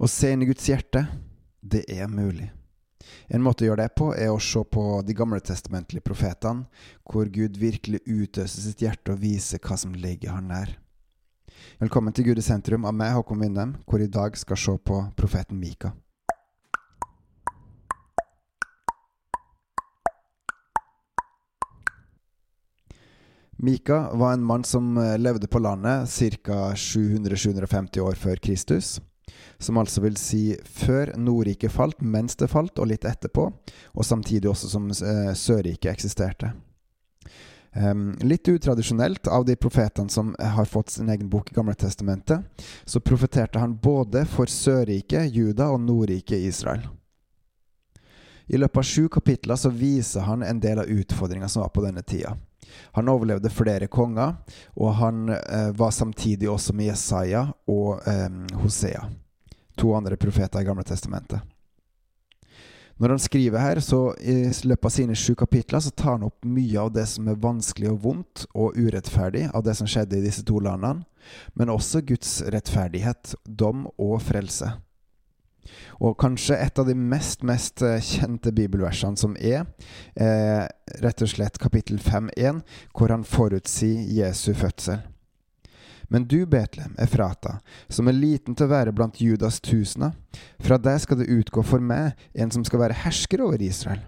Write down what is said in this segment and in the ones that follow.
Å se inn i Guds hjerte, det er mulig. En måte å gjøre det på er å se på de gamle testamentlige profetene, hvor Gud virkelig utøser sitt hjerte og viser hva som ligger han nær. Velkommen til Gud i sentrum av meg, Håkon Winnem, hvor i dag skal se på profeten Mika. Mika var en mann som eh, levde på landet ca. 700-750 år før Kristus. Som altså vil si før Nordriket falt, mens det falt, og litt etterpå. Og samtidig også som eh, Sørriket eksisterte. Um, litt utradisjonelt av de profetene som har fått sin egen bok i Gamle Testamentet, så profeterte han både for Sørriket, Juda og Nordriket Israel. I løpet av sju kapitler så viser han en del av utfordringa som var på denne tida. Han overlevde flere konger, og han eh, var samtidig også med Jesaja og eh, Hosea, to andre profeter i Gamle Testamentet. Når han skriver her, så i løpet av sine sju kapitler, så tar han opp mye av det som er vanskelig og vondt og urettferdig av det som skjedde i disse to landene, men også Guds rettferdighet, dom og frelse. Og kanskje et av de mest, mest eh, kjente bibelversene som er, er rett og slett kapittel 5.1, hvor han forutsier Jesu fødsel. Men du, Betlehem, Efrata, som er liten til å være blant Judas tusener, fra deg skal det utgå for meg en som skal være hersker over Israel.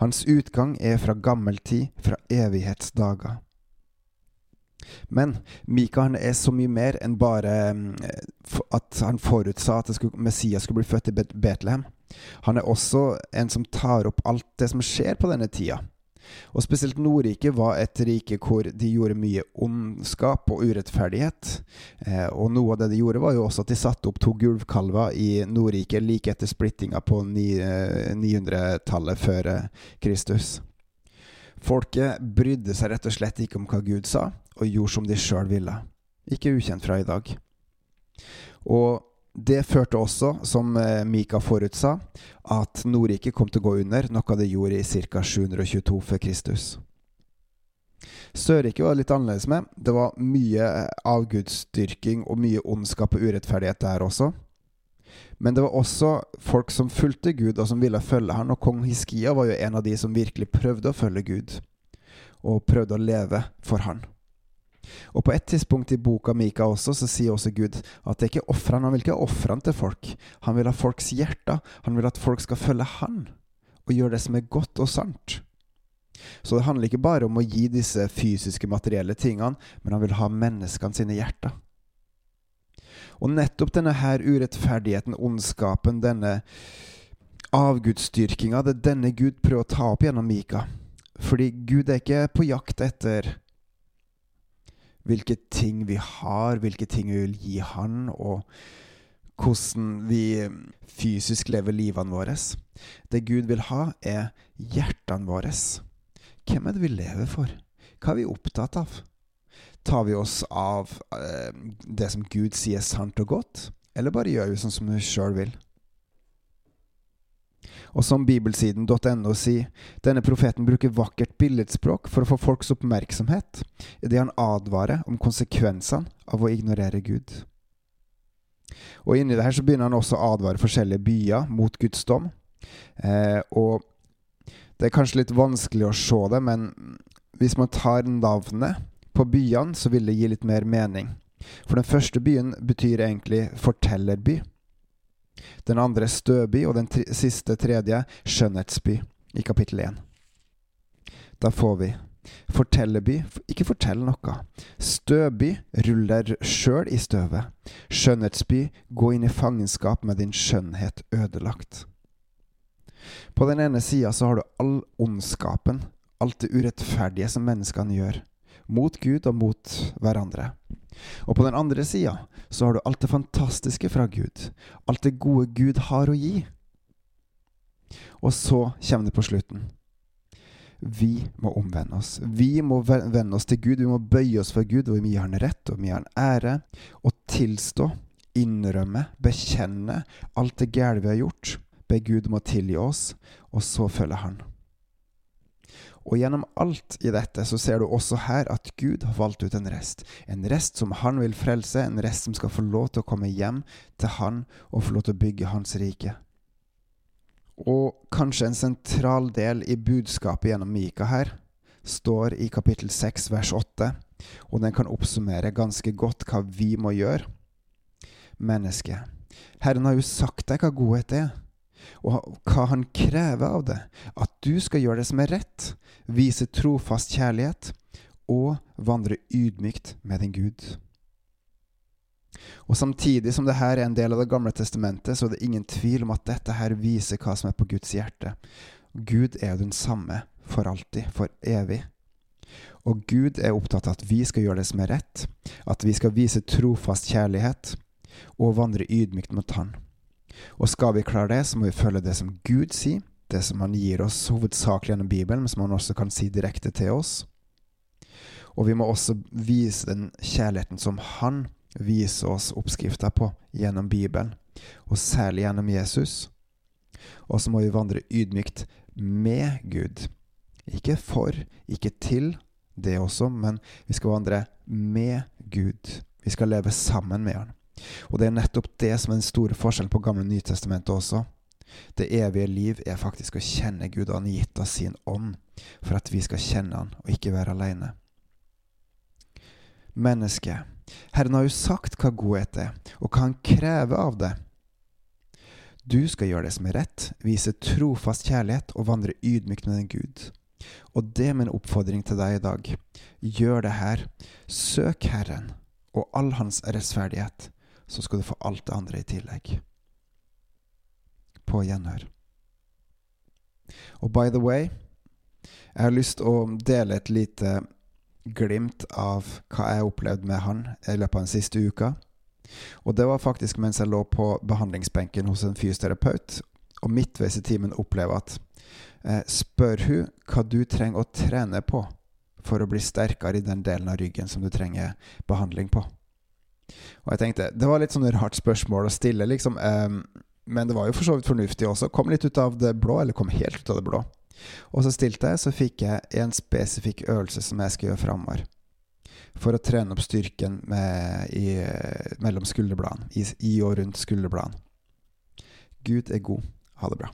Hans utgang er fra gammel tid, fra evighetsdager. Men Mika er så mye mer enn bare eh, at han forutsa at Messias skulle bli født i Betlehem. Han er også en som tar opp alt det som skjer på denne tida. Og spesielt Nordriket var et rike hvor de gjorde mye ondskap og urettferdighet. Eh, og noe av det de gjorde, var jo også at de satte opp to gulvkalver i Nordriket like etter splittinga på 900-tallet eh, før Kristus. Folket brydde seg rett og slett ikke om hva Gud sa, og gjorde som de sjøl ville. Ikke ukjent fra i dag. Og det førte også, som eh, Mika forutsa, at Nordriket kom til å gå under, noe det gjorde i ca. 722 før Kristus. Sørriket var litt annerledes med. Det var mye avgudsdyrking og mye ondskap og urettferdighet der også. Men det var også folk som fulgte Gud, og som ville følge han, og kong Hiskia var jo en av de som virkelig prøvde å følge Gud, og prøvde å leve for han. Og på et tidspunkt i boka Mika også, så sier også Gud at det er ikke ofrene, han vil ikke ha ofrene til folk. Han vil ha folks hjerter. Han vil at folk skal følge han, og gjøre det som er godt og sant. Så det handler ikke bare om å gi disse fysiske, materielle tingene, men han vil ha menneskene sine hjerter. Og nettopp denne her urettferdigheten, ondskapen, denne avgudsdyrkinga, det er denne Gud prøver å ta opp gjennom Mika. Fordi Gud er ikke på jakt etter hvilke ting vi har, hvilke ting vi vil gi Han, og hvordan vi fysisk lever livene våre. Det Gud vil ha, er hjertene våre. Hvem er det vi lever for? Hva er vi opptatt av? Tar vi oss av eh, det som Gud sier sant og godt, eller bare gjør vi sånn som vi sjøl vil? Og som bibelsiden.no sier, denne profeten bruker vakkert billedspråk for å få folks oppmerksomhet idet han advarer om konsekvensene av å ignorere Gud. Og inni det her så begynner han også å advare forskjellige byer mot Guds dom. Eh, og det er kanskje litt vanskelig å se det, men hvis man tar navnet på byene så vil det gi litt mer mening. For den første byen betyr egentlig fortellerby. Den andre støby, og den tre siste tredje skjønnhetsby, i kapittel 1. Da får vi Fortelleby, ikke fortell noe. Støby, rull deg sjøl i støvet. Skjønnhetsby, gå inn i fangenskap med din skjønnhet ødelagt. På den ene sida så har du all ondskapen, alt det urettferdige som menneskene gjør mot Gud og mot hverandre. Og på den andre sida så har du alt det fantastiske fra Gud. Alt det gode Gud har å gi. Og så kommer det på slutten. Vi må omvende oss. Vi må vende oss til Gud. Vi må bøye oss for Gud, og vi må gi Han rett, og vi må gi Han ære. Og tilstå, innrømme, bekjenne alt det gærne vi har gjort. Be Gud om å tilgi oss, og så følger Han. Og gjennom alt i dette så ser du også her at Gud har valgt ut en rest. En rest som han vil frelse, en rest som skal få lov til å komme hjem til han og få lov til å bygge hans rike. Og kanskje en sentral del i budskapet gjennom Mika her står i kapittel 6 vers 8, og den kan oppsummere ganske godt hva vi må gjøre. Menneske, Herren har jo sagt deg hva godhet er og hva han krever av det. At du skal gjøre det som er rett, vise trofast kjærlighet og vandre ydmykt med din Gud. Og Samtidig som dette er en del av Det gamle testamentet, så er det ingen tvil om at dette her viser hva som er på Guds hjerte. Gud er den samme for alltid, for evig. Og Gud er opptatt av at vi skal gjøre det som er rett, at vi skal vise trofast kjærlighet og vandre ydmykt mot Han. Og skal vi klare det, så må vi følge det som Gud sier, det som Han gir oss hovedsakelig gjennom Bibelen, men som Han også kan si direkte til oss. Og vi må også vise den kjærligheten som Han viser oss oppskrifta på gjennom Bibelen, og særlig gjennom Jesus. Og så må vi vandre ydmykt med Gud. Ikke for, ikke til, det også, men vi skal vandre med Gud. Vi skal leve sammen med Han. Og det er nettopp det som er den store forskjellen på Gamle Nytestamentet også. Det evige liv er faktisk å kjenne Gud, og han gitt oss sin ånd for at vi skal kjenne han og ikke være alene. Menneske, Herren har jo sagt hva godhet er, og hva han krever av det. Du skal gjøre det som er rett, vise trofast kjærlighet og vandre ydmykt med den Gud. Og det er min oppfordring til deg i dag. Gjør det her. Søk Herren og all hans rettferdighet så skal du få alt det andre i tillegg. På gjenhør. Og by the way, jeg har lyst til å dele et lite glimt av hva jeg opplevde med han i løpet av den siste uka. Og det var faktisk mens jeg lå på behandlingsbenken hos en fysioterapeut, og midtveis i timen opplever at eh, Spør hun hva du trenger å trene på for å bli sterkere i den delen av ryggen som du trenger behandling på. Og jeg tenkte, Det var litt sånn rart spørsmål å stille, liksom. Um, men det var jo for så vidt fornuftig også. Kom litt ut av det blå, eller kom helt ut av det blå. Og så stilte jeg, så fikk jeg en spesifikk øvelse som jeg skal gjøre framover. For å trene opp styrken med, i, mellom skulderbladene, i, i og rundt skulderbladene. Gud er god. Ha det bra.